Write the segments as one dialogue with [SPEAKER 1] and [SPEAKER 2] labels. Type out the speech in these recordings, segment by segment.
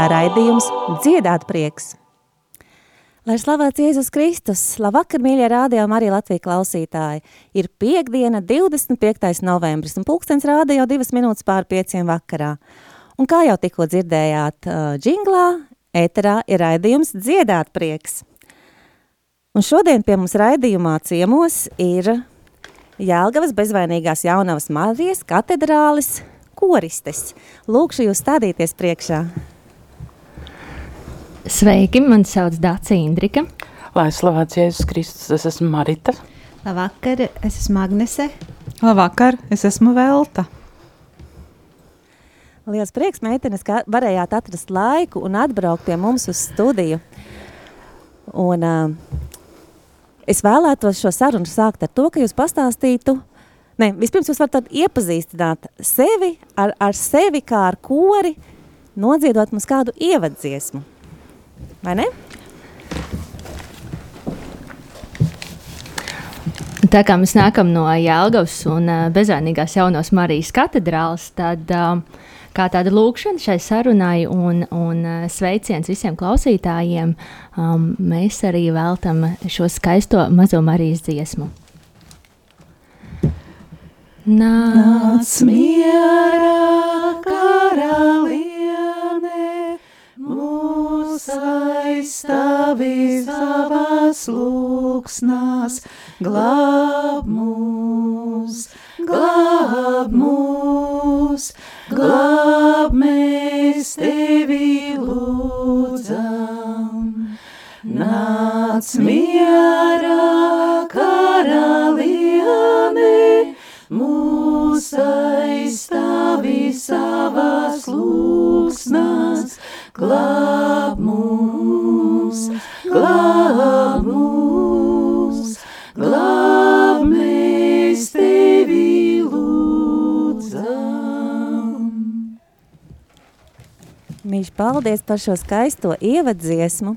[SPEAKER 1] ēterā raidījums Dziedāt prieks. Lai slavēts Jēzus Kristus, labvakar, mīļie rādījumi arī Latvijas klausītāji. Ir piekdiena, 25. novembris, un pulkstens rāda jau divas minūtes pār pieciem vakarā. Un kā jau tikko dzirdējāt uh, džinglā, ēterā ir raidījums Dziedāt prieks. Un šodien pie mums raidījumā ciemos ir Jēlgavas bezvainīgās jaunavas Marijas katedrālis koristes. Lūkšu jūs stādīties priekšā.
[SPEAKER 2] Sveiki, man sauc Dāca Indrika.
[SPEAKER 3] Lai slavēts Jēzus Kristus, es esmu Marita.
[SPEAKER 4] Labvakar, es esmu Agnese.
[SPEAKER 5] Labvakar, es esmu Velta.
[SPEAKER 1] Liels prieks, meitenes, ka varējāt atrast laiku un atbraukt pie mums uz studiju. Un, uh, es vēlētos šo sarunu sākt ar to, ka jūs pastāstītu, ne, vispirms jūs varat iepazīstināt sevi ar, ar sevi kā ar kori, nodziedot mums kādu ievadziesmu. Vai ne?
[SPEAKER 2] Tā kā mēs nākam no Jēlgavas un uh, bezvainīgās jaunos Marijas katedrāles, tad uh, kā tāda lūkšana šai sarunai un, un uh, sveiciens visiem klausītājiem, um, mēs arī veltam šo skaisto mazo Marijas dziesmu.
[SPEAKER 3] Nāc mierā, karaliene, mūs aizstāvi savās lūksnās, glāb mūs, glāb mūs, glāb mēs tevi lūdzam. Nāc mierā, karaliene, mūs aizstāvi savās lūksnās, glāb mūs, glāb mūs, glāb mēs tevi lūdzam.
[SPEAKER 1] Mīļš, paldies par šo skaisto ievadziesmu.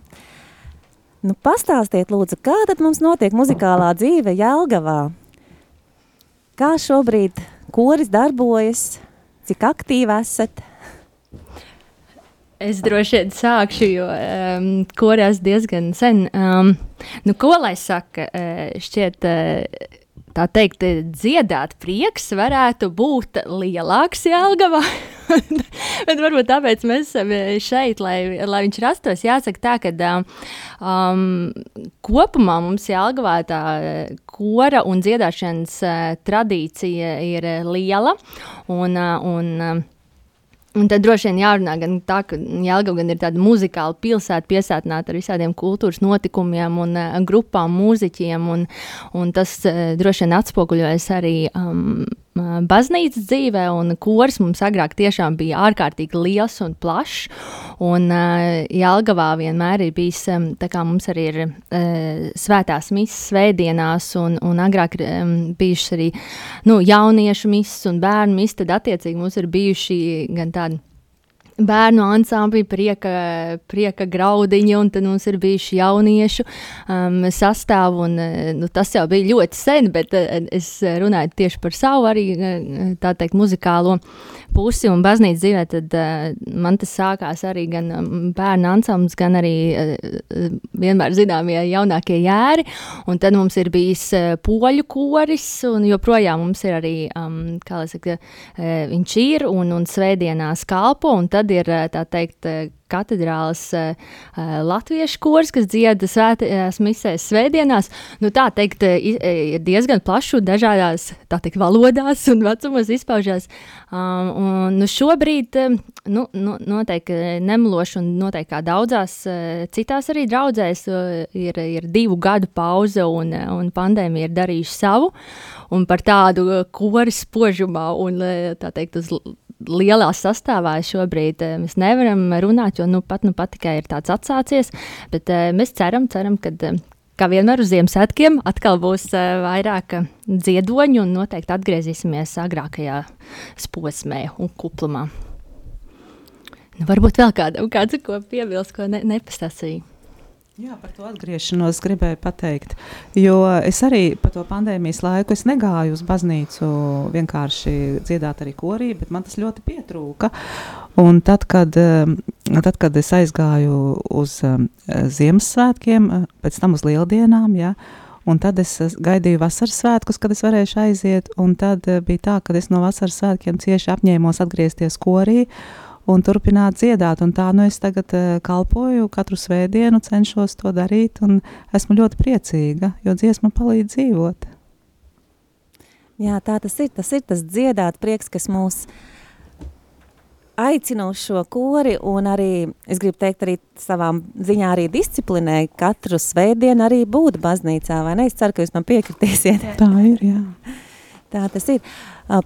[SPEAKER 1] Nu, pastāstiet, lūdzu, kā tad mums notiek muzikālā dzīve Jelgavā? Kā šobrīd koris darbojas? Cik aktīvi esat?
[SPEAKER 2] Es droši vien sākšu, jo um, korās diezgan sen. Um, nu, ko lai saka, uh, šķiet, uh, tā teikt, dziedāt prieks varētu būt lielāks Jelgavā. Bet varbūt tāpēc mēs esam šeit, lai, lai viņš rastos. Jāsaka tā, ka um, kopumā mums Jelgavā tā kora un dziedāšanas uh, tradīcija ir liela. Un, uh, un, Un tad droši vien jārunā gan tā, ka Jālgava gan ir tāda muzikāla pilsēta, piesātināta ar visādiem kultūras notikumiem un uh, grupām, mūziķiem, un, un tas uh, droši vien atspoguļojas arī um, baznīcas dzīvē, un kurs mums agrāk tiešām bija ārkārtīgi liels un plašs. Un uh, Jālgavā vienmēr ir bijis, um, tā kā mums arī ir uh, svētās misas svētdienās, un, un agrāk um, bijušas arī nu, jauniešu misas un bērnu misas, tad attiecīgi mums ir bijuši gan tādi bērnu ansambļi, prieka, prieka graudiņi, un tad mums ir bijuši jauniešu um, sastāvi. Un, nu, tas jau bija ļoti sen, bet uh, es runāju tieši par savu arī tā teikt muzikālo pusi un baznīcas dzīvē. Tad uh, man tas sākās arī gan bērnu ansamblis, gan arī uh, vienmēr zināmie jaunākie jēri. Un tad mums ir bijis uh, poļu koris, un joprojām mums ir arī, um, kā lai saka, uh, viņš ir un, un svētdienās kalpo. Un tad ir tā teikt katedrālas uh, latviešu kurs, kas dziedā svētajās misēs svētdienās. Nu, tā teikt, ir diezgan plašs un dažādās teikt, valodās un vecumos izpaužās. Um, un, nu, šobrīd nu, nu, noteikti nemeloši un noteikti kā daudzās citās arī draudzēs ir, ir divu gadu pauze un, un pandēmija ir darījuši savu. Un par tādu koris spožumā un tā teikt uz lielā sastāvā šobrīd eh, mēs nevaram runāt, jo nu, pat, nu, pat tikai ir tāds atsācies. Bet uh, mēs ceram, ceram ka. Uh, Kā vienmēr uz Ziemassvētkiem atkal būs uh, vairāk dziedoņu un noteikti atgriezīsimies agrākajā posmē un kuplumā. Nu, varbūt vēl kādam kāds, ko piebilst, ko ne, nepastāstīja.
[SPEAKER 5] Jā, par to atgriešanos gribēju pateikt. Jo es arī par to pandēmijas laiku negāju uz baznīcu vienkārši dziedāt arī korī, bet man tas ļoti pietrūka. Un tad, kad uh, tad, kad es aizgāju uz um, Ziemassvētkiem, pēc tam uz Lieldienām, ja, un tad es gaidīju vasaras svētkus, kad es varēšu aiziet, tad bija tā, ka es no vasaras svētkiem cieši apņēmos atgriezties korī un turpināt dziedāt, un tā nu es tagad kalpoju katru svētdienu, cenšos to darīt, un esmu ļoti priecīga, jo dziesma palīdz dzīvot.
[SPEAKER 1] Jā, tā tas ir, tas ir tas dziedāt prieks, kas mūs aicinu uz šo kori, un arī es gribu teikt, arī savām ziņā arī disciplinē katru svētdienu arī būt baznīcā, vai ne? Es ceru, ka jūs man piekritīsiet.
[SPEAKER 5] Tā ir, jā.
[SPEAKER 1] Tā tas ir.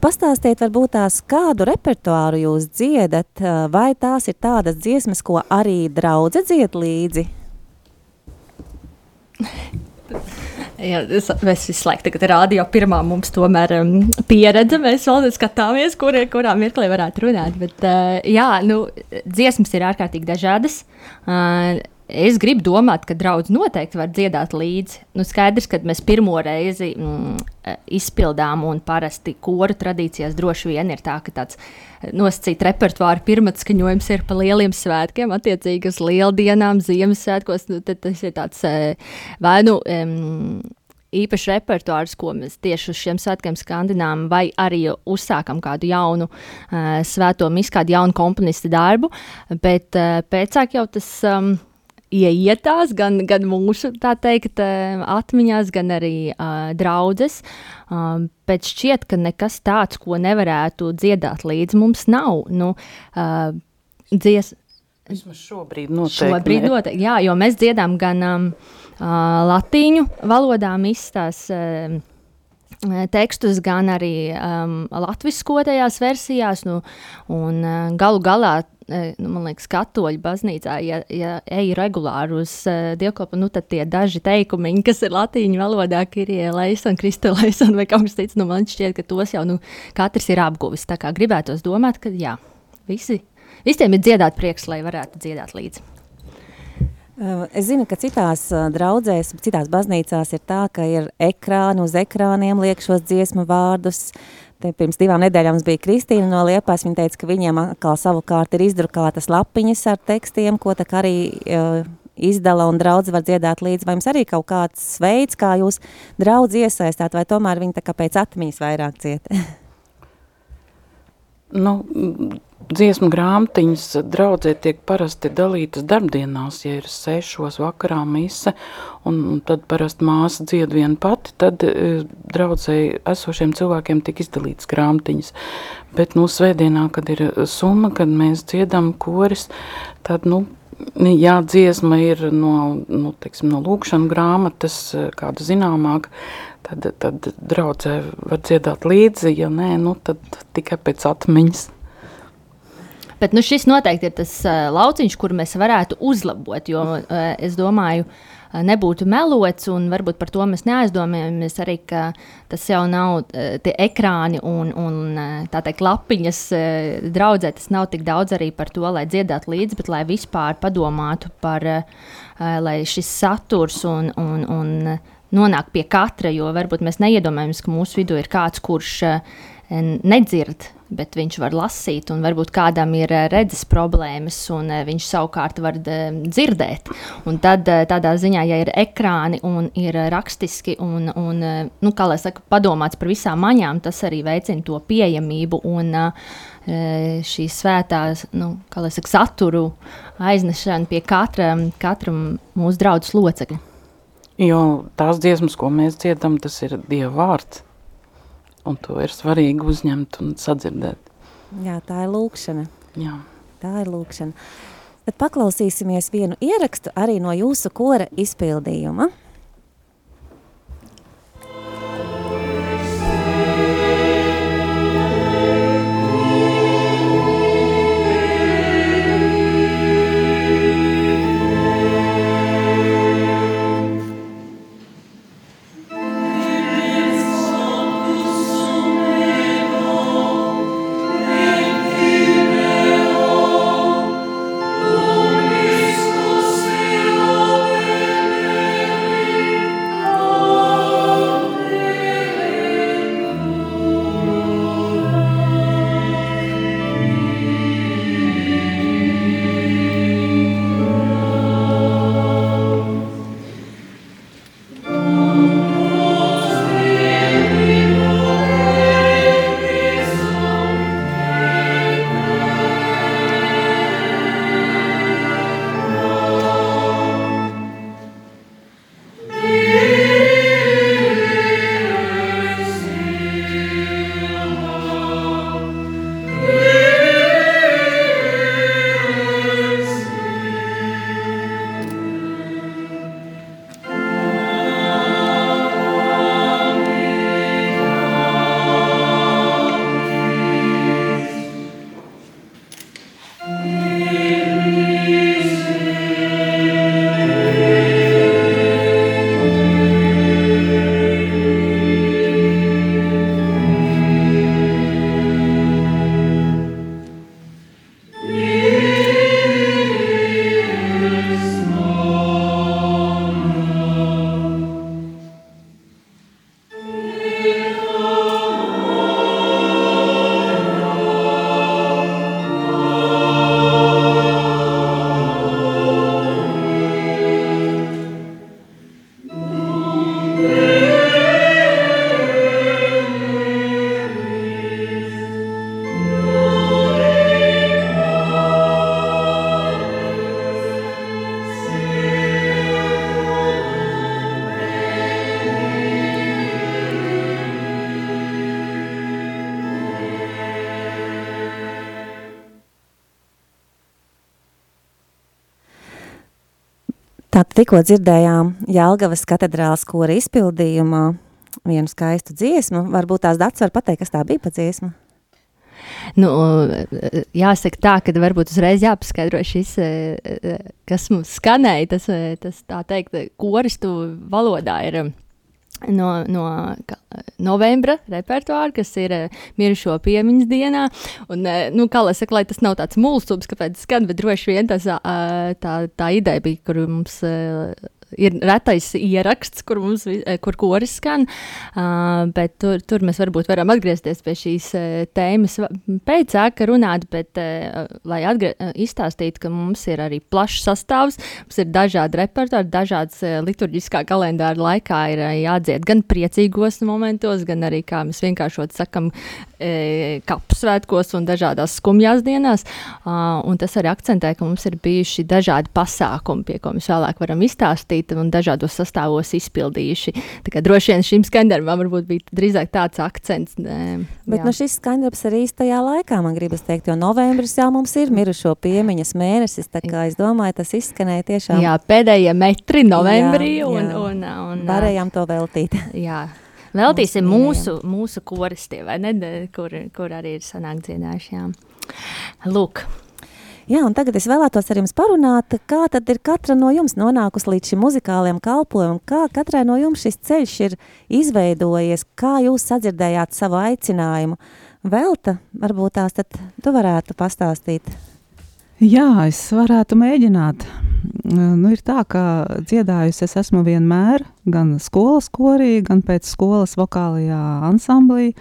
[SPEAKER 1] Pastāstiet varbūt tās, kādu repertuāru jūs dziedat, vai tās ir tādas dziesmas, ko arī draudze dzied līdzi?
[SPEAKER 2] Jā, es, mēs visu laiku tagad rādio pirmā mums tomēr um, pieredze, mēs vēl skatāmies, kur, kurā mirklī varētu runāt, bet uh, jā, nu, dziesmas ir ārkārtīgi dažādas. Uh, Es gribu domāt, ka draugs noteikti var dziedāt līdzi. Nu, skaidrs, ka mēs pirmo reizi mm, izpildām, un parasti koru tradīcijās droši vien ir tā, ka tāds nosacīts repertuāra pirmatskaņojums ir pa lieliem svētkiem, attiecīgi uz lieldienām, Ziemassvētkos. Nu, tas ir tāds eh, vai nu. Um, īpašs repertuārs, ko mēs tieši uz šiem svētkiem skandinām, vai arī uzsākam kādu jaunu uh, svēto misiju, kādu jaunu komponistu darbu. Bet uh, pēcāk jau tas um, ieietās gan, gan mūsu teikt, eh, atmiņās, gan arī uh, draudzes. Um, bet šķiet, ka nekas tāds, ko nevarētu dziedāt līdz mums nav. Nu, uh, dzies...
[SPEAKER 6] Vismaz šobrīd noteikti.
[SPEAKER 2] Šobrīd noteikti, jā, jo mēs dziedām gan um, uh, latīņu valodā izstās. Uh, tekstus, gan arī um, latviskotajās versijās. Nu, un, uh, galu galā nu, man liekas, katoļu baznīcā, ja, ja ej regulāri uz uh, dievkalpu, nu, tad tie daži teikumi, kas ir latīņu valodā, ir ielaists, kristālais un vai kaut kas cits, nu, man šķiet, ka tos jau nu, katrs ir apguvis. Tā kā gribētos domāt, ka jā, visi, visiem ir dziedāt prieks, lai varētu dziedāt līdzi.
[SPEAKER 1] Es zinu, ka citās draudzēs, citās baznīcās ir tā, ka ir ekrāni uz ekrāniem liek šos dziesmu vārdus, uh, Te pirms divām nedēļām bija Kristīna no Liepās. Viņa teica, ka viņiem atkal savukārt ir izdrukātas lapiņas ar tekstiem, ko tā arī uh, izdala un draudz var dziedāt līdzi. Vai jums arī kaut kāds veids, kā jūs draudz iesaistāt, vai tomēr viņi tā kā pēc atmiņas vairāk ciet?
[SPEAKER 6] nu, dziesmu grāmatiņas draudzē tiek parasti dalītas darbdienās, ja ir sešos vakarā mise, un, tad parasti māsa dzied viena pati, tad e, draudzēji esošiem cilvēkiem tiek izdalītas grāmatiņas. Bet, nu, svētdienā, kad ir summa, kad mēs dziedam koris, tad, nu, Jā, dziesma ir no, nu, teiksim, no lūkšana grāmatas, e, kāda zināmāka, tad, tad draudzē var dziedāt līdzi, ja nē, nu, tad tikai pēc atmiņas.
[SPEAKER 2] Bet nu, šis noteikti ir tas uh, lauciņš, kur mēs varētu uzlabot. Jo uh, es domāju, uh, nebūtu melots, un varbūt par to mēs neaizdomājamies arī, ka tas jau nav uh, tie ekrāni un, un uh, tā teikt, lapiņas uh, draudzē. Tas nav tik daudz arī par to, lai dziedātu līdzi, bet lai vispār padomātu par, uh, lai šis saturs un, un, un nonāk pie katra, jo varbūt mēs neiedomājamies, ka mūsu vidū ir kāds, kurš uh, nedzird bet viņš var lasīt, un varbūt kādam ir eh, redzes problēmas, un eh, viņš savukārt var eh, dzirdēt. Un tad tādā ziņā, ja ir ekrāni un ir rakstiski, un, un nu, kā lai saka, padomāts par visām maņām, tas arī veicina to pieejamību un šīs svētās, nu, kā lai saka, saturu aiznešanu pie katra, katra mūsu draudzes locekļa.
[SPEAKER 6] Jo tās dziesmas, ko mēs dziedam, tas ir Dieva vārds un to ir svarīgi uzņemt un sadzirdēt.
[SPEAKER 1] Jā, tā ir lūkšana.
[SPEAKER 6] Jā.
[SPEAKER 1] Tā ir lūkšana. Tad paklausīsimies vienu ierakstu arī no jūsu kora izpildījuma. Tikko dzirdējām Jelgavas katedrāls kora izpildījumā vienu skaistu dziesmu. Varbūt tās dats var pateikt, kas tā bija pa dziesmu?
[SPEAKER 2] Nu, jāsaka tā, ka varbūt uzreiz jāpaskaidro šis, kas mums skanēja. Tas, tas tā teikt, koristu valodā ir no, no novembra repertuāra, kas ir uh, mirušo piemiņas dienā. Un, uh, nu, kā lai saka, lai tas nav tāds mulsums, kāpēc skan, bet droši vien tas, tā, tā ideja bija, kur mums uh, ir retais ieraksts, kur mums eh, kur koris skan, bet tur, tur mēs varbūt varam atgriezties pie šīs tēmas pēc āka runāt, bet lai izstāstītu, ka mums ir arī plašs sastāvs, mums ir dažādi repertori, dažādas liturģiskā kalendāra laikā ir jādzied gan priecīgos momentos, gan arī, kā mēs vienkāršot sakam, kapsvētkos un dažādās skumjās dienās. Un tas arī akcentē, ka mums ir bijuši dažādi pasākumi, pie ko mēs vēlāk varam izstāstīt un dažādos sastāvos izpildījuši. Tā kā droši vien šim skandarbam varbūt bija drīzāk tāds akcents.
[SPEAKER 1] E, Bet nu, šis skandarbs arī īstajā laikā, man gribas teikt, jo novembris jau mums ir mirušo piemiņas mēnesis, tā kā es domāju, tas izskanēja tiešām.
[SPEAKER 2] Jā, pēdējie metri novembrī jā, un, jā. un, un, un
[SPEAKER 1] varējām to veltīt.
[SPEAKER 2] Jā. Veltīsim mūsu, mūsu koristiem, vai ne, kur, kur arī ir sanāk dziedājuši, jā. Lūk.
[SPEAKER 1] Jā, un tagad es vēlētos ar jums parunāt, kā tad ir katra no jums nonākusi līdz šim muzikālajam kalpojumam, kā katrai no jums šis ceļš ir izveidojies, kā jūs sadzirdējāt savu aicinājumu. Velta, varbūt tās tad tu varētu pastāstīt.
[SPEAKER 5] Jā, es varētu mēģināt. Nu, ir tā, ka dziedājusi es esmu vienmēr, gan skolas korī, gan pēc skolas vokālajā ansamblī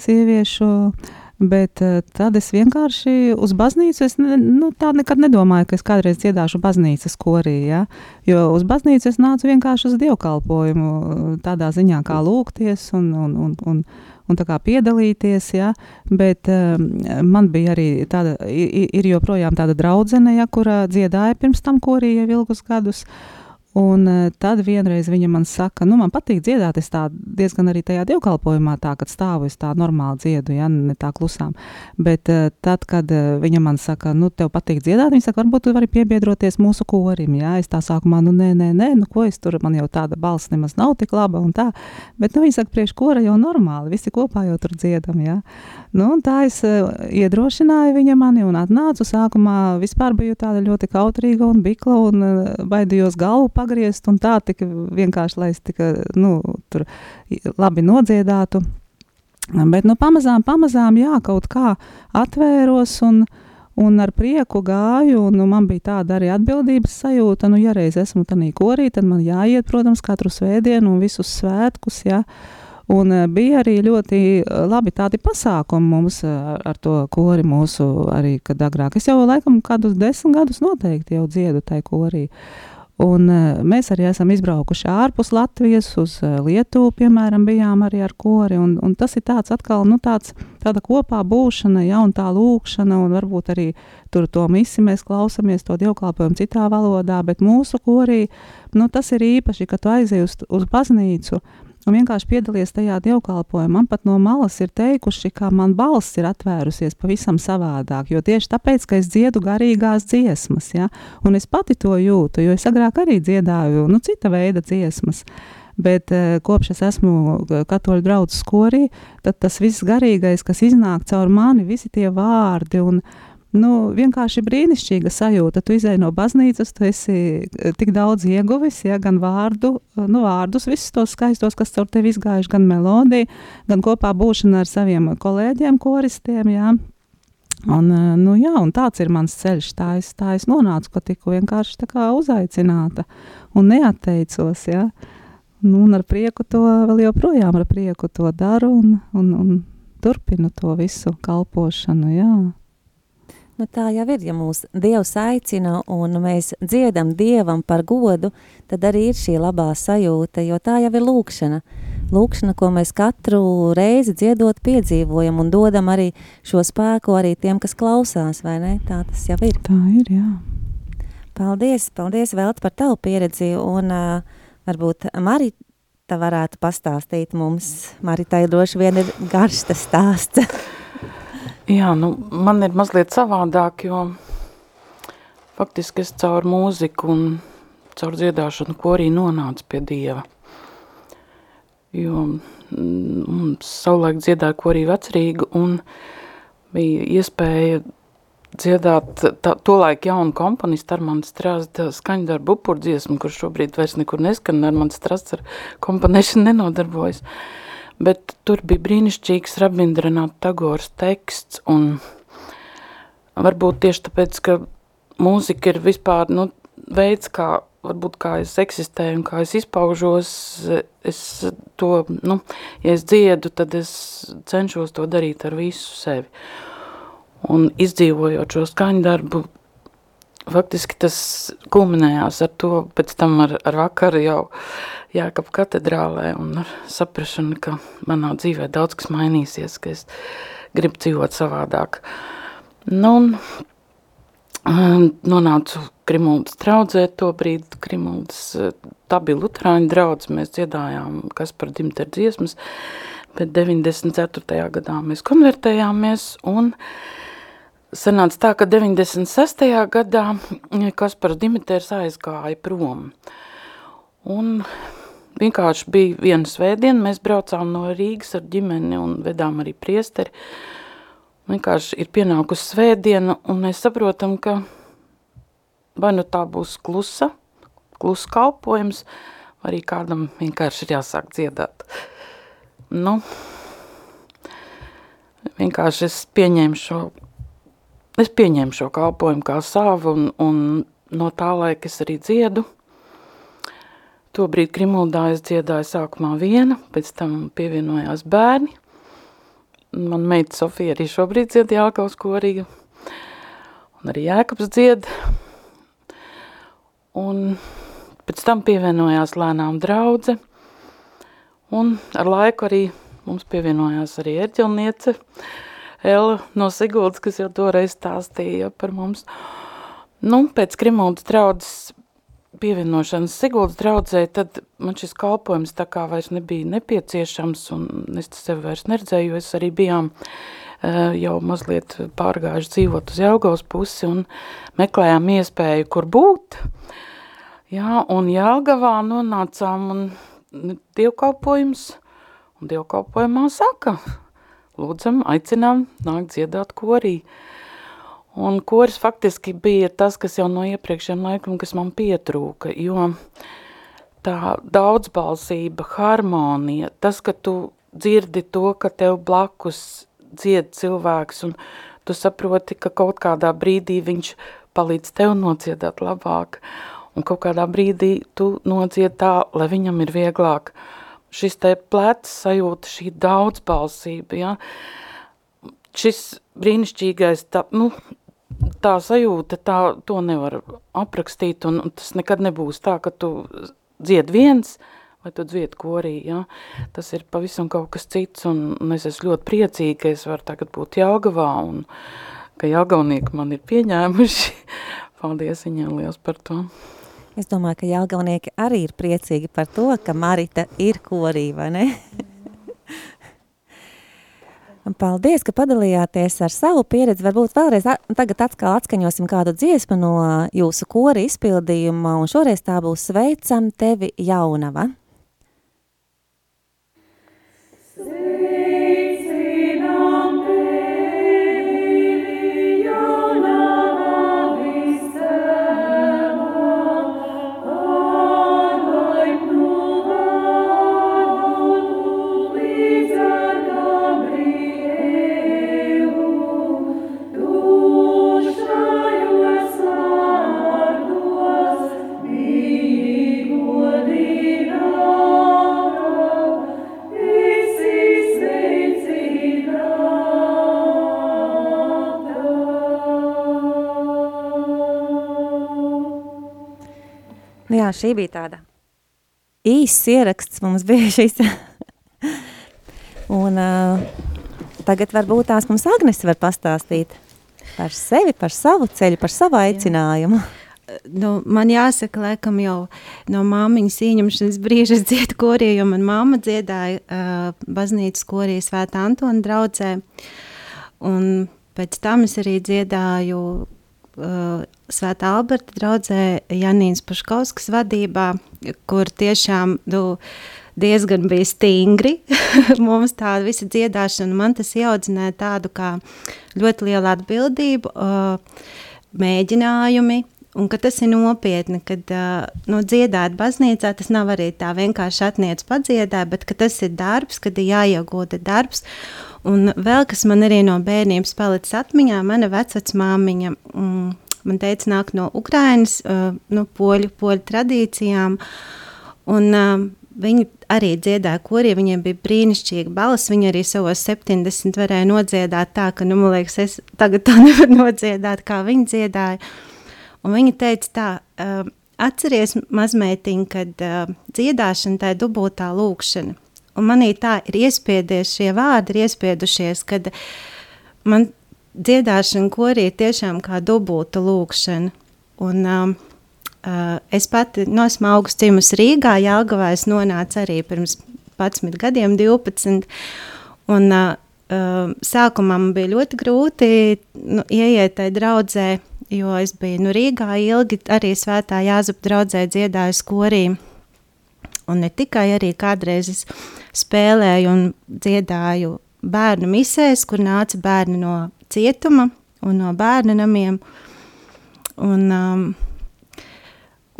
[SPEAKER 5] sieviešu. Bet tad es vienkārši uz baznīcu, es ne, nu, tā nekad nedomāju, ka es kādreiz dziedāšu baznīcas korī, ja? jo uz baznīcu es nācu vienkārši uz dievkalpojumu, tādā ziņā kā lūgties un, un, un, un, un tā kā piedalīties, ja, bet um, man bija arī tāda, ir joprojām tāda draudzene, ja, kura dziedāja pirms tam korī jau ilgus gadus, uh, Un uh, tad vienreiz viņa man saka, nu, man patīk dziedāt, es tā diezgan arī tajā dievkalpojumā tā, kad stāvu, es tā normāli dziedu, ja, ne tā klusām. Bet uh, tad, kad uh, viņa man saka, nu, tev patīk dziedāt, viņa saka, varbūt tu vari piebiedroties mūsu korim, ja, es tā sākumā, nu, nē, nē, nē, nu, ko es tur, man jau tāda balss nemaz nav tik laba un tā, bet, nu, viņa saka, priekš kora jau normāli, visi kopā jau tur dziedam, ja. Nu, un tā es iedrošināju viņa mani un atnācu, sākumā vispār biju tāda ļoti kautrīga un bikla un baidījos galvu pagriezt, un tā tika vienkārši, lai es tika, nu, tur labi nodziedātu. Bet, nu, pamazām, pamazām, jā, kaut kā atvēros un, un ar prieku gāju, un nu, man bija tāda arī atbildības sajūta, nu, ja reiz esmu tanī korī, tad man jāiet, protams, katru svētdienu un visus svētkus, jā. Un uh, bija arī ļoti labi tādi pasākumi mums uh, ar to kori mūsu arī, kad agrāk. Es jau laikam kādus desmit gadus noteikti jau dziedu tai korī. Un, uh, mēs arī esam izbraukuši ārpus Latvijas, uz uh, Lietuvu, piemēram, bijām arī ar kori. Un, un tas ir tāds atkal, nu, tāds, tāda kopā būšana, ja, un tā lūkšana, un varbūt arī tur to misi mēs klausāmies, to dievkalpojumu citā valodā, bet mūsu korī, nu, tas ir īpaši, ka tu aizej uz, uz baznīcu, un vienkārši piedalies tajā dievkalpojumā. Man pat no malas ir teikuši, ka man balss ir atvērusies pavisam savādāk, jo tieši tāpēc, ka es dziedu garīgās dziesmas, ja, un es pati to jūtu, jo es agrāk arī dziedāju, nu, cita veida dziesmas. Bet uh, kopš es esmu eh, katoļu draugu skorī, tad tas viss garīgais, kas iznāk caur mani, visi tie vārdi un, uh, nu, vienkārši brīnišķīga sajūta. Tu izēji no baznīcas, tu esi eh, tik daudz ieguvis, ja, gan vārdu, eh, nu, vārdus, visus tos skaistos, kas caur tevi izgājuši, gan melodiju, gan kopā būšana ar saviem kolēģiem, koristiem. Ja. Un, eh, nu, jā, un tāds ir mans ceļš. Tā es, tā es nonācu, ka tiku vienkārši uzaicināta un neatteicos. Ja. Nu, un ar prieku to vēl joprojām ar prieku to daru un, un, un turpinu to visu kalpošanu. Jā.
[SPEAKER 1] Nu, tā jau ir, ja mūs Dievs aicina un mēs dziedam Dievam par godu, tad arī ir šī labā sajūta, jo tā jau ir lūkšana. Lūkšana, ko mēs katru reizi dziedot piedzīvojam un dodam arī šo spēku arī tiem, kas klausās, vai ne? Tā tas jau ir.
[SPEAKER 5] Tā ir, jā.
[SPEAKER 1] Paldies, paldies Velt par tavu pieredzi un uh, varbūt Marita varētu pastāstīt mums. Maritai droši vien ir garš tas stāsts.
[SPEAKER 6] Jā, nu, man ir mazliet savādāk, jo faktiski es caur mūziku un caur dziedāšanu korī nonāca pie Dieva. Jo mm, mums savulaik dziedāja korī vecrīga un bija iespēja dziedāt tā, to laiku jaunu komponistu Armando Strāzda skaņdarbu upurdziesmu, kurš šobrīd vairs nekur neskan, Armando Strāzds ar komponēšanu nenodarbojas. Bet tur bija brīnišķīgs Rabindranath Tagors teksts un varbūt tieši tāpēc, ka mūzika ir vispār, nu, veids, kā, varbūt kā es eksistēju un kā es izpaužos, es to, nu, ja es dziedu, tad es cenšos to darīt ar visu sevi. Un izdzīvojot šo skaņu darbu, faktiski tas kulminējās ar to, pēc tam ar, ar vakaru jau Jākap katedrālē un ar saprašanu, ka manā dzīvē daudz kas mainīsies, ka es gribu dzīvot savādāk. Nu, un nonācu Krimuldas draudzē, to brīdi Krimuldas, tā bija Luterāņu draudz, mēs dziedājām Kaspar Dimter dziesmas, bet 94. gadā mēs konvertējāmies un sanāca tā, ka 96. gadā Kaspars Dimiters aizgāja prom. Un vienkārši bija viena svētdiena, mēs braucām no Rīgas ar ģimeni un vedām arī priesteri, vienkārši ir pienākusi svētdiena, un mēs saprotam, ka vai nu tā būs klusa, klusa kalpojums, arī kādam vienkārši ir jāsāk dziedāt. Nu, vienkārši es pieņēmu šo, es pieņēmu šo kalpojumu kā savu, un, un no tā laika es arī dziedu. Tobrīd Krimuldā es dziedāju sākumā viena, pēc tam pievienojās bērni, Man meita Sofija arī šobrīd dzied Jākaus korīgu. Un arī Jēkabs dzied. Un pēc tam pievienojās lēnām draudze. Un ar laiku arī mums pievienojās arī ērģelniece Ela no Siguldas, kas jau toreiz stāstīja par mums. Nu, pēc Krimuldas draudzes pievienošanas Siguldas draudzē, tad man šis kalpojums tā kā vairs nebija nepieciešams, un es sevi vairs neredzēju, es arī bijām uh, jau mazliet pārgājuši dzīvot uz Jelgavas pusi un meklējām iespēju, kur būt. Jā, un Jelgavā nonācām un dievkalpojums, un dievkalpojumā saka, lūdzam, aicinām nākt dziedāt korī. Uh, Un koris faktiski bija tas, kas jau no iepriekšējiem laikam, kas man pietrūka, jo tā daudzbalsība, harmonija, tas, ka tu dzirdi to, ka tev blakus dzied cilvēks un tu saproti, ka kaut kādā brīdī viņš palīdz tev nociedāt labāk un kaut kādā brīdī tu nocied tā, lai viņam ir vieglāk. Šis te plecs sajūta, šī daudzbalsība, ja? šis brīnišķīgais, tā, nu, tā sajūta, tā, to nevar aprakstīt, un, un tas nekad nebūs tā, ka tu dzied viens, vai tu dzied korī, ja? tas ir pavisam kaut kas cits, un, un es esmu ļoti priecīga, ka es varu tagad būt Jelgavā, un ka Jelgavnieki man ir pieņēmuši. Paldies viņiem liels par to.
[SPEAKER 1] Es domāju, ka Jelgavnieki arī ir priecīgi par to, ka Marita ir korī, vai ne? Paldies, ka padalījāties ar savu pieredzi. Varbūt vēlreiz tagad atkal atskaņosim kādu dziesmu no jūsu kora izpildījuma, un šoreiz tā būs Sveicam tevi jaunava. Jā, šī bija tāda īsts ieraksts mums bija šis. Un uh, tagad varbūt tās mums Agnes var pastāstīt par sevi, par savu ceļu, par savu aicinājumu.
[SPEAKER 4] Jā. Nu, man jāsaka, laikam jau no māmiņas ieņemšanas brīža es dziedu korī, jo man mamma dziedāja uh, baznīcas korī Svētā Antona draudzē. Un pēc tam es arī dziedāju uh, Svētā Alberta draudzē Janīnas Paškauskas vadībā, kur tiešām nu, diezgan bija stingri. Mums tāda visa dziedāšana, man tas ieaudzināja tādu kā ļoti lielu atbildību, mēģinājumi, un ka tas ir nopietni, kad nu, dziedāt baznīcā, tas nav arī tā vienkārši atniec padziedāt, bet tas ir darbs, kad ir jāiegūda darbs. Un vēl kas man arī no bērnības palicis atmiņā, mana vecmāmiņa, mm, man teica, nāk no Ukrainas, uh, no poļu, poļu tradīcijām, un uh, viņi arī dziedāja korī, viņiem bija brīnišķīga balss, viņi arī savos 70 varēja nodziedāt tā, ka, nu, man liekas, es tagad to nevaru nodziedāt, kā viņi dziedāja. Un viņa teica tā, uh, atceries mazmeitiņ, kad uh, dziedāšana tā ir dubultā lūkšana. Un manī tā ir iespiedies, šie vārdi ir iespiedušies, kad man dziedāšana korī ir tiešām kā dubulta lūkšana. Un, um, uh, es pati no esmu augsts dzimusi Rīgā, Jāgavā es nonācu arī pirms 11 gadiem, 12. Un, uh, uh, sākumā man bija ļoti grūti nu, ieiet tajā draudzē, jo es biju nu, Rīgā ilgi arī svētā Jāzupa draudzē dziedāju korī. Un ne tikai arī kādreiz es spēlēju un dziedāju bērnu misēs, kur nāca bērni no cietuma un no bērnu namiem. Un, um,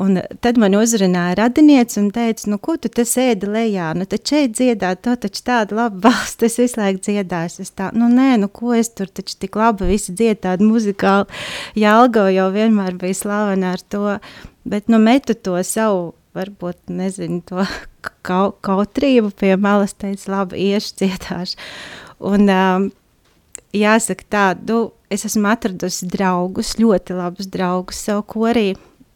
[SPEAKER 4] Un tad man uzrunāja radinieks un teica, nu, ko tu te sēdi lejā, nu, tad šeit dziedāt, to taču tāda laba valsts, es visu laiku dziedāju. Es tā, nu, nē, nu, ko es tur taču tik labi visi dzied tādu muzikālu. Jālgo jau vienmēr bija slavena ar to, bet, nu, metu to savu, varbūt, nezinu, to kau, kautrību pie malas, teica, labi, iešu dziedāšu. Un, um, jāsaka tā, nu, es esmu atradusi draugus, ļoti labus draugus savu korī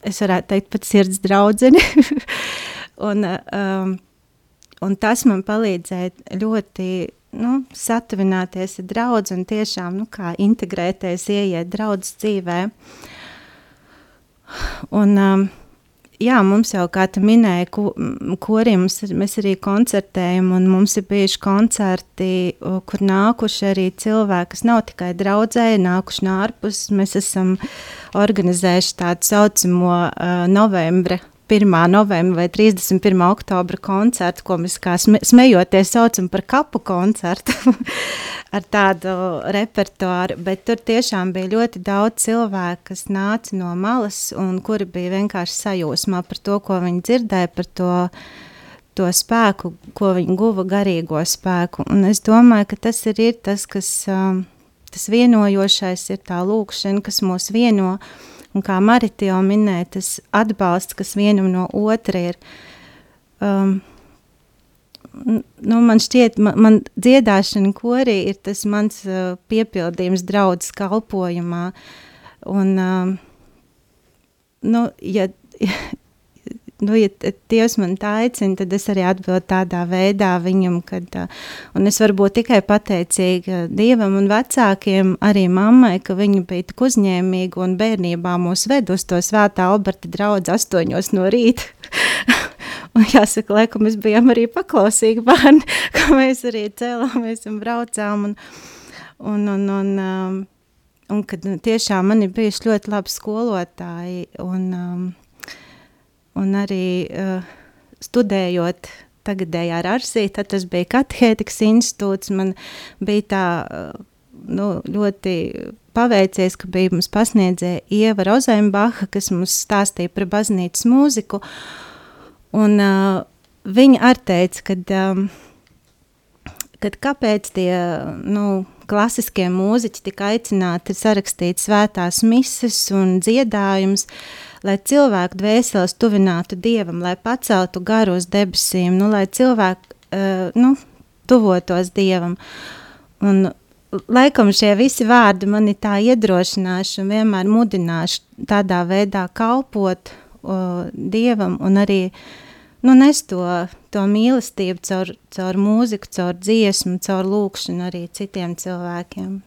[SPEAKER 4] es varētu teikt, pat sirds draudzeni. un, um, un tas man palīdzēja ļoti nu, satuvināties ar draugu un tiešām nu, integrēties, ieiet draudzes dzīvē. Un, um, jā, mums jau, kā tu minēji, ko, koriem mums, mēs arī koncertējam, un mums ir bijuši koncerti, kur nākuši arī cilvēki, kas nav tikai draudzēji, nākuši no ārpus. Mēs esam organizējuši tādu saucamo uh, novembra 1. novembra vai 31. oktobra koncertu, ko mēs kā smejoties saucam par kapu koncertu. ar tādu repertuāru, bet tur tiešām bija ļoti daudz cilvēku, kas nāca no malas un kuri bija vienkārši sajūsmā par to, ko viņi dzirdēja, par to, to spēku, ko viņi guva garīgo spēku. Un es domāju, ka tas ir, ir tas, kas um, tas vienojošais ir tā lūkšana, kas mūs vieno, un kā Marita jau minēja, tas atbalsts, kas vienam no otra ir. Um, nu, man šķiet, man, man dziedāšana korī ir tas mans uh, piepildījums draudzes kalpojumā. Un, uh, nu, ja, nu, ja Dievs man tā aicina, tad es arī atbildu tādā veidā viņam, kad, uh, un es varu būt tikai pateicīga Dievam un vecākiem, arī mammai, ka viņi bija tik uzņēmīgi un bērnībā mūs ved uz to svētā Alberta draudz astoņos no rīta. Un jāsaka, laikam mēs bijām arī paklausīgi bērni, ka mēs arī cēlāmies un braucām. Un, un, un, un, um, un kad nu, tiešām man ir bijuši ļoti labi skolotāji un, um, un arī uh, studējot tagadējā Arsī, tad tas bija katehētikas institūts, man bija tā uh, nu, ļoti paveicies, ka bija mums pasniedzēja Ieva Rozēmbaha, kas mums stāstīja par baznīcas mūziku, uh, Un uh, viņa arī teica, ka um, kad kāpēc tie nu, klasiskie mūziķi tika aicināti sarakstīt svētās mises un dziedājumus, lai cilvēku dvēseles tuvinātu Dievam, lai paceltu garu uz debesīm, nu, lai cilvēki uh, nu, tuvotos Dievam. Un, laikam šie visi vārdi mani tā iedrošināšu un vienmēr mudināšu tādā veidā kalpot uh, Dievam un arī nu, nes to, to mīlestību caur, caur mūziku, caur dziesmu, caur lūkšanu arī citiem cilvēkiem.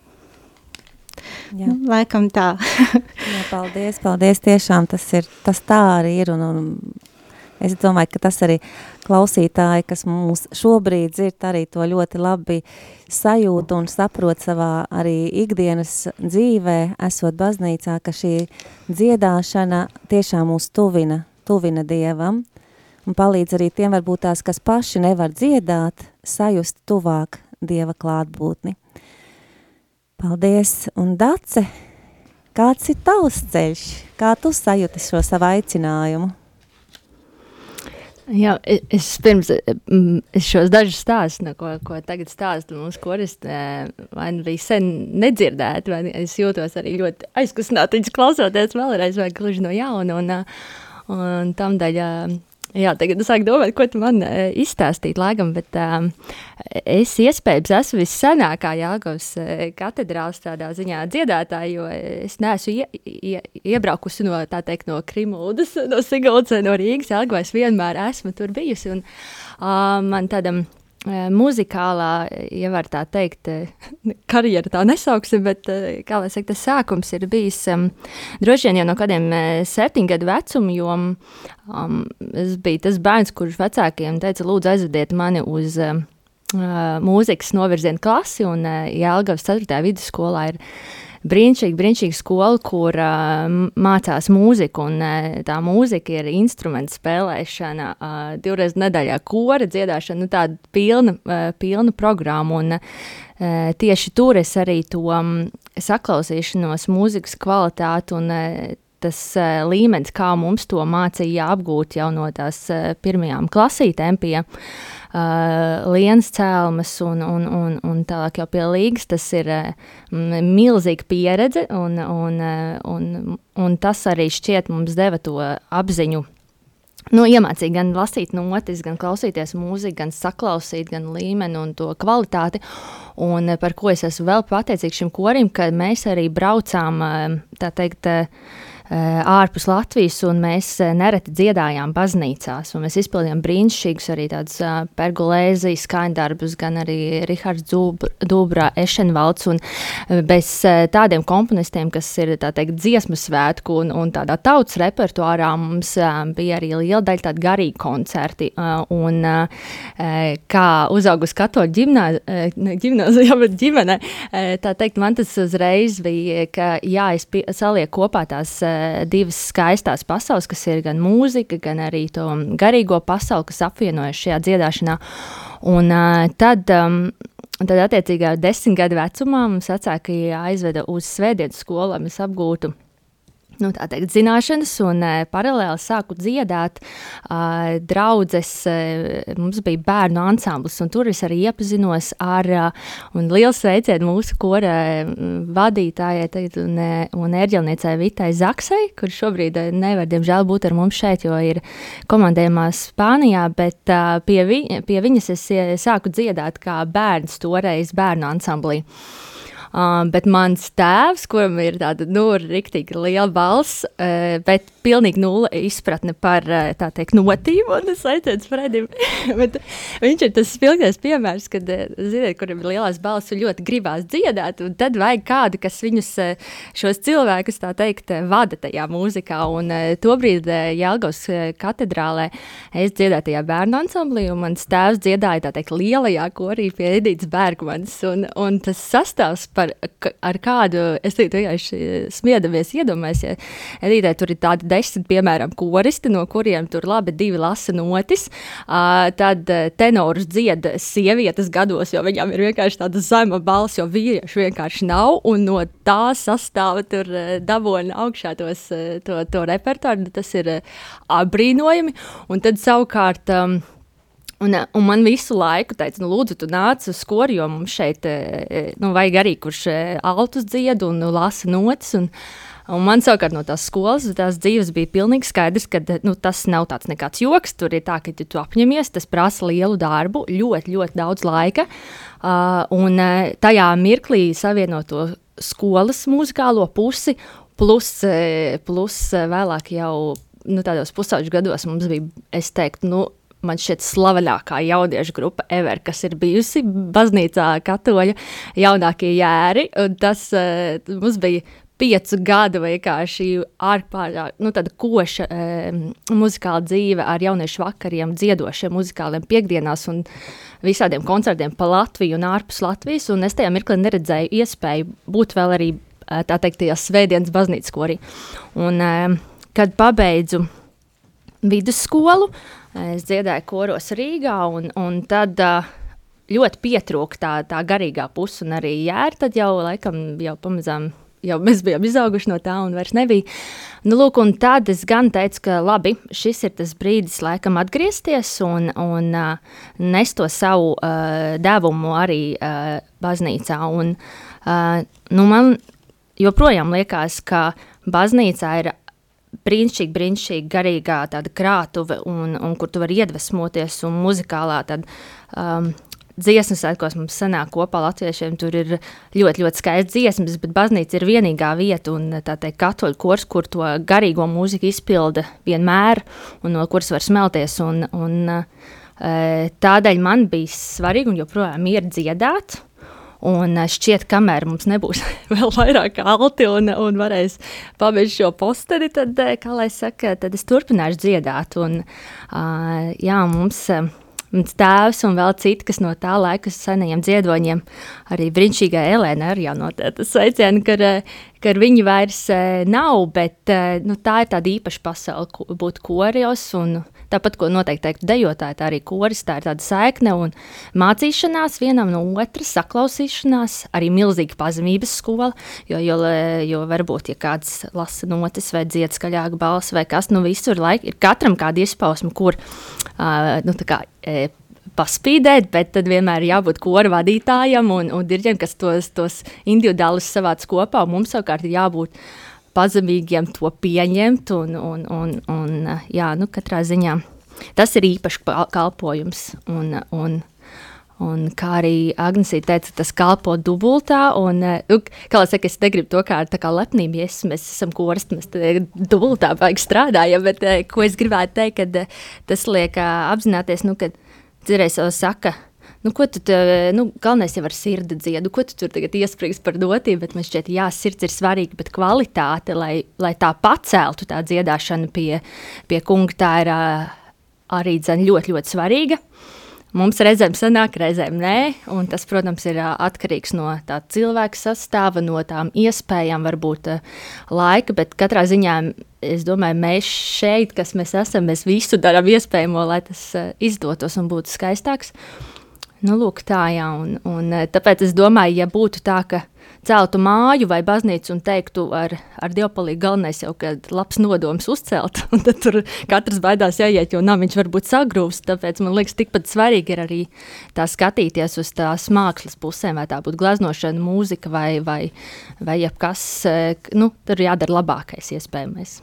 [SPEAKER 4] Jā. Nu, laikam tā.
[SPEAKER 1] Jā, paldies, paldies. Tiešām tas, ir, tas tā arī ir. Un, un Es domāju, ka tas arī klausītāji, kas mūs šobrīd dzird, arī to ļoti labi sajūt un saprot savā arī ikdienas dzīvē, esot baznīcā, ka šī dziedāšana tiešām mūs tuvina, tuvina Dievam un palīdz arī tiem varbūt tās, kas paši nevar dziedāt, sajust tuvāk Dieva klātbūtni. Paldies, un Dace, kāds ir tavs ceļš? Kā tu sajūti šo savu aicinājumu?
[SPEAKER 2] Jā, es pirms es šos dažus stāstus, ko, ko tagad stāstu mums vai nu bija sen nedzirdēti, vai es jūtos arī ļoti aizkustināti viņas klausoties vēlreiz, vai gluži no jauna, un, un tam daļā Jā, tagad es sāku domāt, ko tu man uh, izstāstīt, laikam, bet uh, es iespējams esmu vissenākā Jāgavas uh, katedrāls tādā ziņā dziedātāja, jo es neesmu ie, ie, iebraukusi no, tā teikt, no Krimuldas, no Siguldas, no Rīgas, Jāgavā es vienmēr esmu tur bijusi, un uh, man tādam Eh, muzikālā, ja var tā teikt, eh, karjera tā nesauksim, bet, eh, kā lai saka, tas sākums ir bijis um, droši vien jau no kādiem septiņu gadu vecuma, jo um, es biju tas bērns, kurš vecākiem teica, lūdzu aizvediet mani uz uh, mūzikas novirzienu klasi, un uh, Jelgavas 4. vidusskolā ir brīnišķīga, brīnišķīga skola, kur uh, mācās mūziku, un uh, tā mūzika ir instruments spēlēšana, uh, divreiz nedēļā. Kora dziedāšana, nu tāda pilna, uh, pilna programma, un uh, tieši tur es arī to um, saklausīšanos, mūzikas kvalitāti un uh, tas uh, līmenis, kā mums to mācīja apgūt jau no tās uh, pirmajām klasītēm pie uh, lienas cēlmes un, un, un, un tālāk jau pie līgas, tas ir milzīga pieredze un, un, un, un tas arī šķiet mums deva to apziņu nu, iemācīt gan lasīt notis, gan klausīties mūziku, gan saklausīt, gan līmeni un to kvalitāti. Un par ko es esmu vēl pateicīgs šim korim, ka mēs arī braucām, tā teikt, Eh, ārpus Latvijas, un mēs eh, nereti dziedājām baznīcās. Mēs izpildījām brīnišķīgus arī tādus pergolēzijas skaņdarbus, gan arī Rihards Dūbrā, Ešenvalds, un bez tādiem komponistiem, kas ir, tā teikt, dziesmu svētku un, un tādā tautas repertuārā, mums bija arī liela daļa tādi garīgi koncerti, un kā uzaugus katoļu ģimnāzijā, bet ģimene, uh, tā teikt, man tas uzreiz bija, ka jā, es salieku kopā tās uh, divas skaistās pasaules, kas ir gan mūzika, gan arī to garīgo pasauli, kas apvienojas šajā dziedāšanā. Un uh, tad. Um, Tad, attiecīgā desmit gadu vecumā, mums vecāki aizveda uz svētdienas skolu, lai mēs apgūtu nu, teikt, zināšanas, un uh, paralēli sāku dziedāt. Uh, draudzes, uh, mums bija bērnu ansamblis, un tur es arī iepazinos ar uh, lielu sveicienu mūsu kora vadītājai teikt, un, un ērģelniecei Vitai Zaksai, kur šobrīd nevar, diemžēl, būt ar mums šeit, jo ir komandējumā Spānijā, bet uh, pie, vi, pie viņas es sāku dziedāt kā bērns toreiz bērnu ansamblī. Uh, bet mans tēvs, kuram ir tāda nu, rīktīgi liela balss, uh, bet pilnīgi nulle izpratne par uh, tā teikt notīm, un es aicinu Fredim. bet viņš ir tas spilgtais piemērs, kad, uh, ziniet, kuriem ir lielās balss un ļoti gribās dziedāt, un tad vajag kādu, kas viņus, šos cilvēkus, tā teikt, vada tajā mūzikā, un tobrīd Jelgavas katedrālē es dziedāju tajā bērnu ansamblī, un mans tēvs dziedāja, tā teikt, lielajā korī pie Edītas Bergmanas, un, un tas sastāvs par ar kādu, es vienkārši smiedamies, iedomājamies, ja Edītē tur ir tādi desmit, piemēram, koristi, no kuriem tur labi divi lasa notis, tad tenors dzied sievietes gados, jo viņām ir vienkārši tāda zema balss, jo vīriešu vienkārši nav, un no tā sastāva tur dabona augšā tos, to, to repertuāru, tas ir brīnojami, un tad savukārt um, Un, eh, un man visu laiku teica, nu, lūdzu, tu nāc uz skolu, jo mums šeit eh, eh, nu, vajag arī, kurš altus dzied un nu, lasa notis. Un, Un man savukārt no tās skolas, tās dzīves bija pilnīgi skaidrs, ka nu, tas nav tāds nekāds joks. Tur ir tā, ka ja tu apņemies, tas prasa lielu darbu, ļoti, ļoti daudz laika. Uh, un tajā mirklī savienot to skolas muzikālo pusi, plus, plus vēlāk jau nu, tādos pusauģu gados mums bija, es teiktu, nu, man šķiet, slavenākā jauniešu grupa ever, kas ir bijusi baznīcā katoļa jaunākie jēri. Tas uh, mums bija piecu gadu vienkārši ārpārā, nu, tāda koša e, muzikāla dzīve ar jauniešu vakariem, dziedošiem muzikāliem piekdienās un visādiem koncertiem pa Latviju un ārpus Latvijas, un es tajā mirklī neredzēju iespēju būt vēl arī, tā teikt, tajā svētdienas baznīcas korī. Un, e, kad pabeidzu vidusskolu, es dziedāju koros Rīgā, un, un tad uh, ļoti pietrūka tā, tā garīgā puse, un arī jēra tad jau laikam jau pamazām. Jau mēs bijām izauguši no tā, un vairs nebija. Nu, lūk, un tad es gan teicu, ka labi, šis ir tas brīdis, laikam, atgriezties un, un uh, nest to savu uh, devumu arī uh, baznīcā. Un, uh, nu, man joprojām liekas, ka baznīcā ir brīnišķīgi, brīnišķīgi garīgā tāda krātuve, un, un kur tu vari iedvesmoties, un muzikālā tad, um, dziesmu svētkos mums sanāk kopā latviešiem. Tur ir ļoti, ļoti skaists dziesmas, bet baznīca ir vienīgā vieta un tā teikt katoļu kurs, kur to garīgo mūziku izpilda vienmēr un no kuras var smelties. Un, un, e, tādēļ man bija svarīgi un joprojām ir dziedāt. Un šķiet, kamēr mums nebūs vēl vairāk alti un, un varēs pabeigt šo posteri, tad, e, kā lai saka, tad es turpināšu dziedāt. Un, uh, jā, mums, uh, mans tēvs un vēl citi, kas no tā laika senajiem dziedoņiem, arī brīnišķīgā Elēna arī jau no tādas sveiciena, ka, ka viņi vairs eh, nav, bet eh, nu, tā ir tāda īpaša pasaule būt korijos un Tāpat, ko noteikti teiktu dejotāji, tā arī koris, tā ir tāda saikne un mācīšanās vienam no otra, saklausīšanās, arī milzīga pazemības skola, jo, jo, jo varbūt, ja kāds lasa notis vai dzied skaļāk balss vai kas, nu visur laik, ir katram kāda izpausme, kur, uh, nu tā kā, e, paspīdēt, bet tad vienmēr ir jābūt kora vadītājam un, un dirģiem, kas tos, tos individuālus savāc kopā, mums savukārt ir jābūt pazemīgiem to pieņemt. Un, un, un, un, jā, nu, katrā ziņā tas ir īpašs kalpojums. Un, un, Un kā arī Agnēsija teica, tas kalpo dubultā. Un, nu, kā jau teicu, es negribu to kā, kā lepnību, ja mēs esam koris, mēs dubultā vajag strādājam. Bet ko es gribētu teikt, kad tas liek apzināties, nu, kad cerēs jau saka, nu, ko tu, nu, galvenais jau ar sirdi dziedu, ko tu tur tagad iesprings par dotību, bet man šķiet, jā, sirds ir svarīga, bet kvalitāte, lai, lai tā paceltu tā dziedāšana pie, pie kunga, tā ir arī dzen, ļoti, ļoti svarīga. Mums reizēm sanāk, reizēm nē, un tas, protams, ir atkarīgs no tā cilvēka sastāva, no tām iespējām, varbūt laika, bet katrā ziņā es domāju, mēs šeit, kas mēs esam, mēs visu darām iespējamo, lai tas izdotos un būtu skaistāks. Nu, lūk, tā, jā, un, un eh, tāpēc es domāju, ja būtu tā, ka celtu māju vai baznīcu un teiktu, ar, ar dievpalīgu galvenais jau, ka labs nodoms uzcelt, un tad tur katrs baidās jāiet, jo namiņš var būt sagrūst, tāpēc man liekas tikpat svarīgi ir arī tā skatīties uz tās mākslas pusēm, vai tā būtu glaznošana, mūzika vai, vai, vai jebkas, eh, nu, tur jādara labākais iespējamais.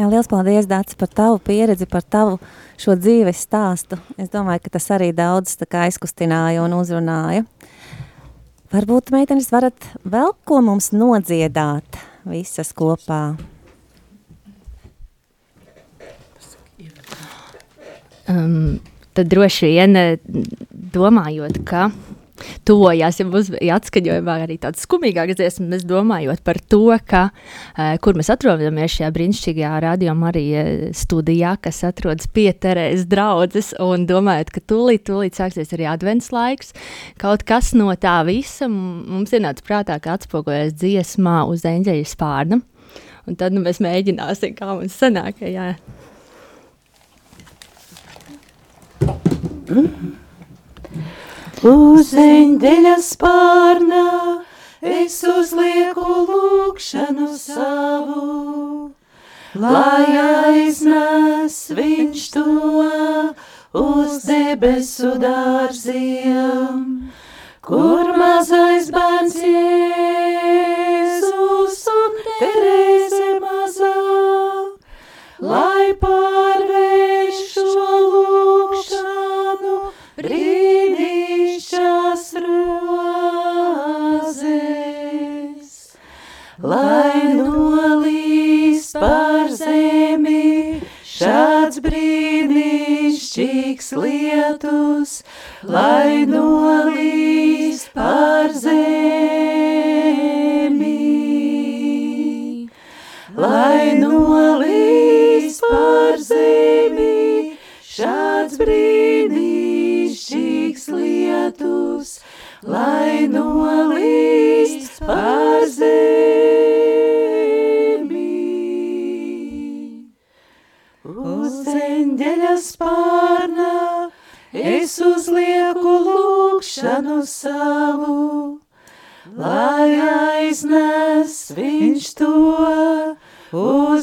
[SPEAKER 1] Jā, liels paldies, Dārts, par tavu pieredzi, par tavu šo dzīves stāstu. Es domāju, ka tas arī daudz aizkustināja un uzrunāja. Varbūt, meitenes, varat vēl ko mums nodziedāt visas kopā?
[SPEAKER 2] Um, tad droši vien domājot, ka tuvojās, ja bija atskaņojumā arī tāds skumīgāks dziesmas, domājot par to, ka, uh, kur mēs atrodamies šajā brīnišķīgajā radio Marija studijā, kas atrodas pie Terēzes draudzes, un domājot, ka tūlīt, tūlīt sāksies arī advents laiks, kaut kas no tā visa mums ienāca prātā, ka atspoguļojas dziesmā uz eņģeļa spārna, un tad nu, mēs mēģināsim, kā mums sanāk, jā.
[SPEAKER 3] Mm. Uz eņģeļa spārnā es uzlieku lūkšanu savu, lai aiznes viņš to uz debesu dārziem, kur mazais bērns Jēzus un Terēze mazā,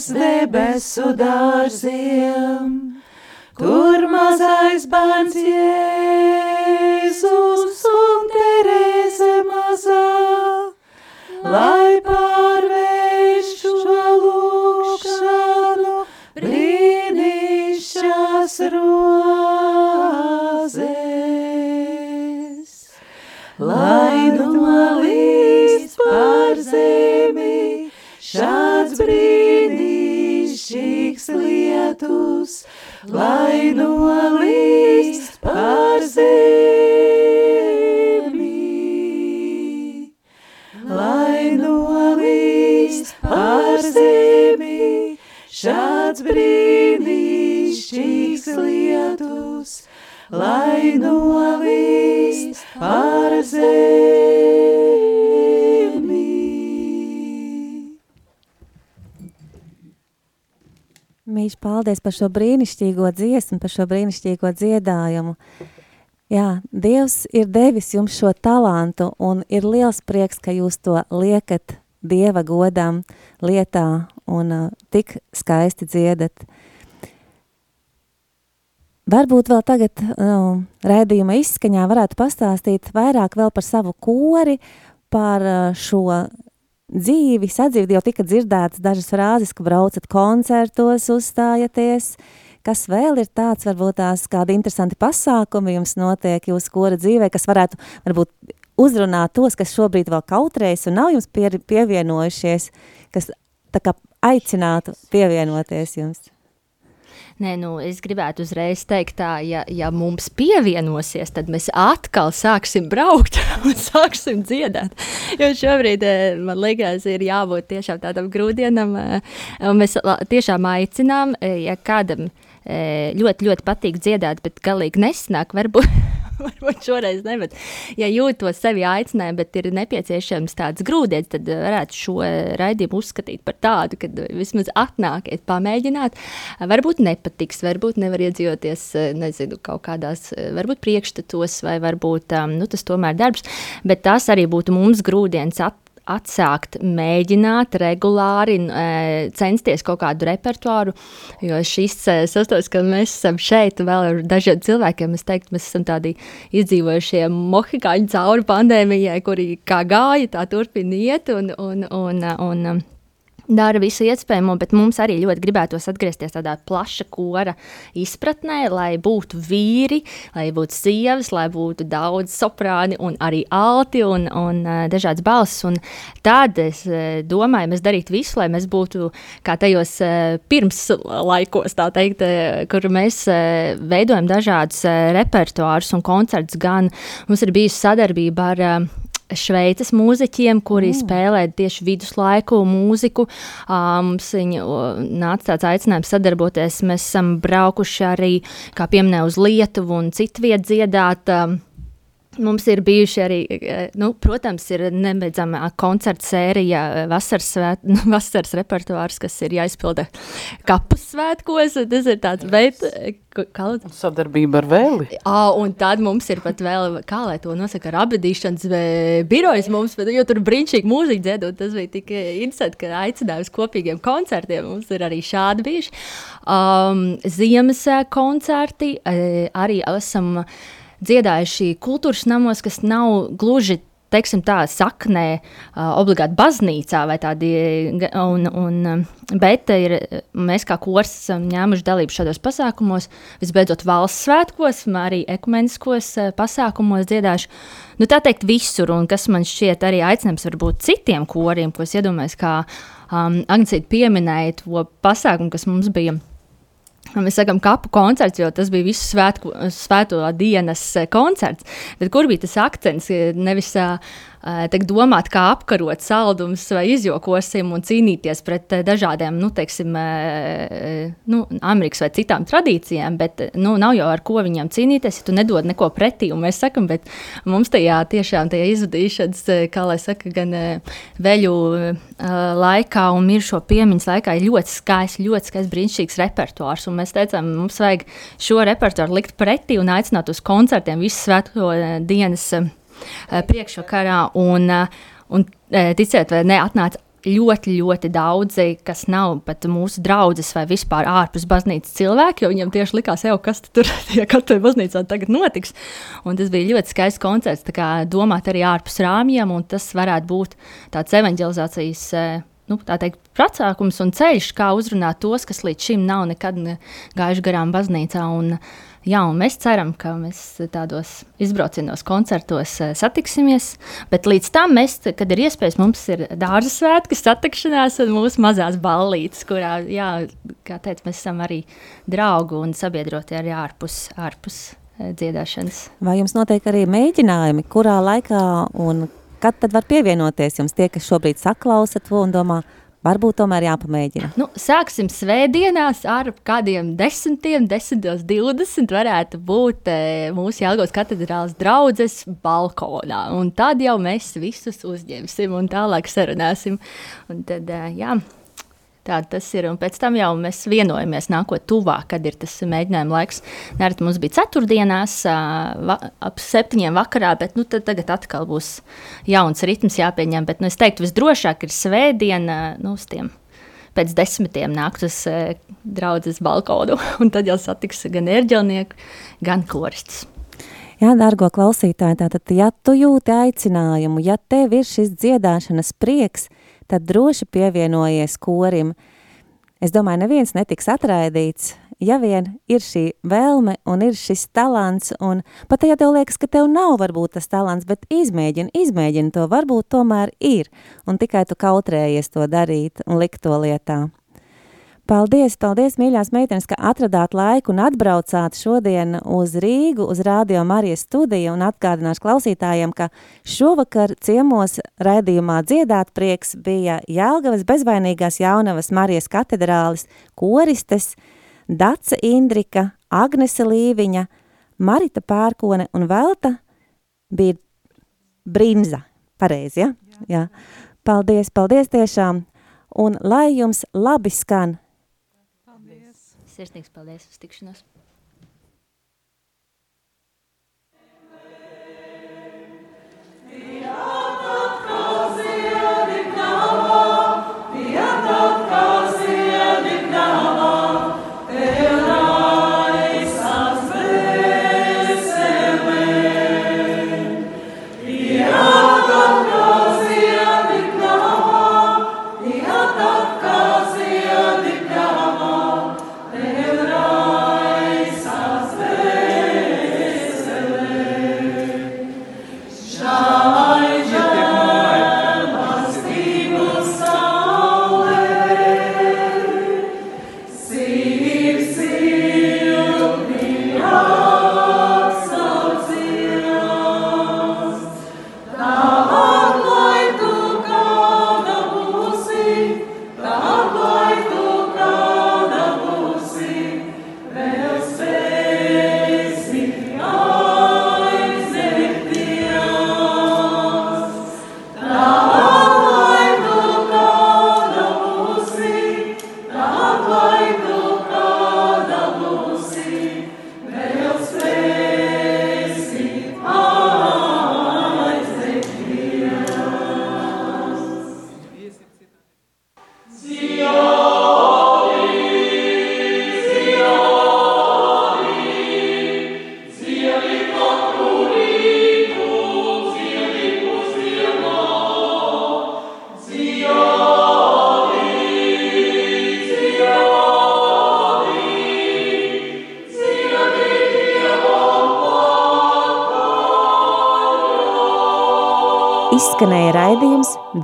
[SPEAKER 3] uz debesu dārziem, kur mazais bērns Jēzus un Terēze mazā, lai pārvērš šo lūkšanu brīnišķās rozes, lai nolīst par zemi šāds brīnišķīgs lietus, lai nolīst par zemi, lai nolīst par zemi šāds brīnišķīgs lietus, lai nolīst par zemi.
[SPEAKER 1] Mīļš, paldies par šo brīnišķīgo dziesmu, par šo brīnišķīgo dziedājumu. Jā, Dievs ir devis jums šo talantu, un ir liels prieks, ka jūs to liekat Dieva godam lietā un uh, tik skaisti dziedat. Varbūt vēl tagad uh, raidījuma izskaņā varētu pastāstīt vairāk vēl par savu kori, par uh, šo dzīvi, sadzīvi, jau tika dzirdētas dažas frāzes, ka braucat koncertos, uzstājaties, kas vēl ir tāds, varbūt tās kādi interesanti pasākumi jums notiek jūsu kora dzīvē, kas varētu varbūt uzrunāt tos, kas šobrīd vēl kautrējas un nav jums pie, pievienojušies, kas tā kā aicinātu pievienoties jums.
[SPEAKER 2] Nē, nu, es gribētu uzreiz teikt, tā, ja, ja mums pievienosies, tad mēs atkal sāksim braukt un sāksim dziedāt. Jo šobrīd eh, man liekas, ir jābūt tiešām tādam grūdienam. eh, Mēs tiešām aicinām, eh, ja kādam ļoti, ļoti patīk dziedāt, bet galīgi nesnāk, varbūt. Varbūt šoreiz ne, bet, ja jūtos sevi aicinājumu, bet ir nepieciešams tāds grūdienis, tad eh, varētu šo raidījumu uzskatīt par tādu, ka vismaz atnākiet, pamēģināt. Varbūt nepatiks, varbūt nevar iedzīvoties, eh, nezinu, kaut kādās, eh, varbūt priekšstatos, vai varbūt um, nu, tas tomēr darbs, bet tas arī būtu mums grūdienis at, atsākt, mēģināt regulāri e, censties kaut kādu repertuāru. Jo šis e, sastāvs, ka mēs esam šeit, vēl ar dažiem cilvēkiem, es teiktu, mēs esam tādi izdzīvojušie mohikāņi cauri pandēmijai, kuri kā gāja, tā turpina iet. Un, un, un, un, un, dara visu iespējamo, bet mums arī ļoti gribētos atgriezties tādā plaša kora izpratnē, lai būtu vīri, lai būtu sievas, lai būtu daudz soprāni un arī alti un, un uh, dažādas balss. Un tad es uh, domāju, mēs darītu visu, lai mēs būtu kā tajos uh, pirms laikos, tā teikt, kur mēs veidojam dažādus repertuārus un koncertus. Gan mums ir bijusi sadarbība ar šveices mūziķiem, kuri mm. spēlē tieši viduslaiku mūziku. Uh, mums viņi uh, nāca tāds aicinājums sadarboties. Mēs esam braukuši arī, kā pieminēju, uz Lietuvu un citu vietu dziedāt. Uh, Mums ir bijuši arī, nu, protams, ir nebeidzama koncerta sērija, vasaras, svēt, nu, vasaras repertuārs, kas ir jāizpilda kapus svētkos. Tas ir tāds veids, kā
[SPEAKER 3] Sadarbība ar vēli.
[SPEAKER 2] À, un tad mums ir pat vēl, kā lai to nosaka, ar abadīšanas birojas mums, bet, jo tur brīnišķīgi mūzika dziedot, tas bija tik interesanti, ka aicinājums kopīgiem koncertiem mums ir arī šādi bijuši. Um, Ziemas koncerti arī esam dziedājuši kultūras namos, kas nav gluži teiksim, tā saknē, uh, obligāti baznīcā vai tādi, un, un, bet ir, mēs kā kurs esam ņēmuši dalību šādos pasākumos, visbeidzot valsts svētkos, arī ekumeniskos pasākumos dziedājuši. Nu, tā teikt, visur, un kas man šķiet arī aicinājums varbūt citiem koriem, ko es iedomājos, kā um, Agnicīte pieminēja to pasākumu, kas mums bija Mēs sakām, kapu koncerts, jo tas bija visu svētku, svēto dienas koncerts. Bet kur bija tas akcents? Nevis uh, uh, domāt, kā apkarot saldumus, vai izjokosim un cīnīties pret uh, dažādiem, nu, teiksim, uh, nu, Amerikas vai citām tradīcijām, bet nu, nav jau ar ko viņiem cīnīties, ja tu nedod neko pretī. Mēs sakam, bet mums tajā tiešām tajā izvadīšanas, kā lai saka, gan veļu laikā un miršo piemiņas laikā ir ļoti skaists, ļoti skaists, brīnišķīgs repertuārs. Mēs teicām, mums vajag šo repertuāru likt pretī un aicināt uz koncertiem visu svēto dienas Eh, priekšvakarā. Un, eh, un eh, ticiet, vai ne, atnāca ļoti, ļoti daudzi, kas nav pat mūsu draugi vai vispār ārpus baznīcas cilvēki, jo viņiem tieši likās, jau, kas tur katrai baznīcā tagad notiks. Un tas bija ļoti skaists koncerts, kā domāt arī ārpus rāmjiem, un tas varētu būt tāds evanģelizācijas. Nu, tā teikt, prasākums un ceļš, kā uzrunāt tos, kas līdz šim nav nekad gājuši garām baznīcā. Un, uh, Jā, un mēs ceram, ka mēs tādos izbraucienos, koncertos uh, satiksimies. Bet līdz tam, mēs, kad ir iespējas, mums ir dārza svētki, satikšanās un mūsu mazās ballītes, kurā, jā, kā teicu, mēs esam arī draugi un sabiedroti arī ārpus, ārpus uh, dziedāšanas.
[SPEAKER 1] Vai jums notiek arī mēģinājumi, kurā laikā un kad tad var pievienoties jums tie, kas šobrīd saklausa to un domā, Varbūt tomēr jāpamēģina.
[SPEAKER 2] Nu, sāksim svētdienās ar kādiem desmitiem, desmitos, divdesmit varētu būt e, mūsu Jālgos katedrāls draudzes balkonā. Un tad jau mēs visus uzņemsim un tālāk sarunāsim. Un tad, e, jā, Tā tas ir. Un pēc tam jau mēs vienojamies, nākot tuvāk, kad ir tas mēģinājuma laiks. Nereti mums bija ceturtdienās, va, ap septiņiem vakarā, bet nu, tagad atkal būs jauns ritms jāpieņem. Bet nu, es teiktu, visdrošāk ir svētdiena nu, uz tiem. Pēc desmitiem nākt uz uh, draudzes balkonu, un tad jau satiks gan ērģelnieku, gan koristus.
[SPEAKER 1] Jā, dārgo klausītāji, tātad, ja tu jūti aicinājumu, ja tev ir šis dziedāšanas prieks, tad droši pievienojies korim. Es domāju, neviens netiks atraidīts, ja vien ir šī vēlme un ir šis talants, un pat ja tev liekas, ka tev nav varbūt tas talants, bet izmēģini, izmēģini to, varbūt tomēr ir, un tikai tu kautrējies to darīt un likt to lietā. Paldies, paldies, mīļās meitenes, ka atradāt laiku un atbraucāt šodien uz Rīgu, uz Rādio Marijas studiju un atgādināšu klausītājiem, ka šovakar ciemos raidījumā dziedāt prieks bija Jālgavas bezvainīgās jaunavas Marijas katedrālis koristes Dace Indrika, Agnese Līviņa, Marita Pērkone un Velta bija Brinza. Pareizi, ja? Jā. Paldies, paldies tiešām! Un lai jums labi skan
[SPEAKER 2] Sirsnīgs paldies uz tikšanos!
[SPEAKER 1] Izskanēja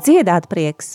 [SPEAKER 1] Dziedāt prieks!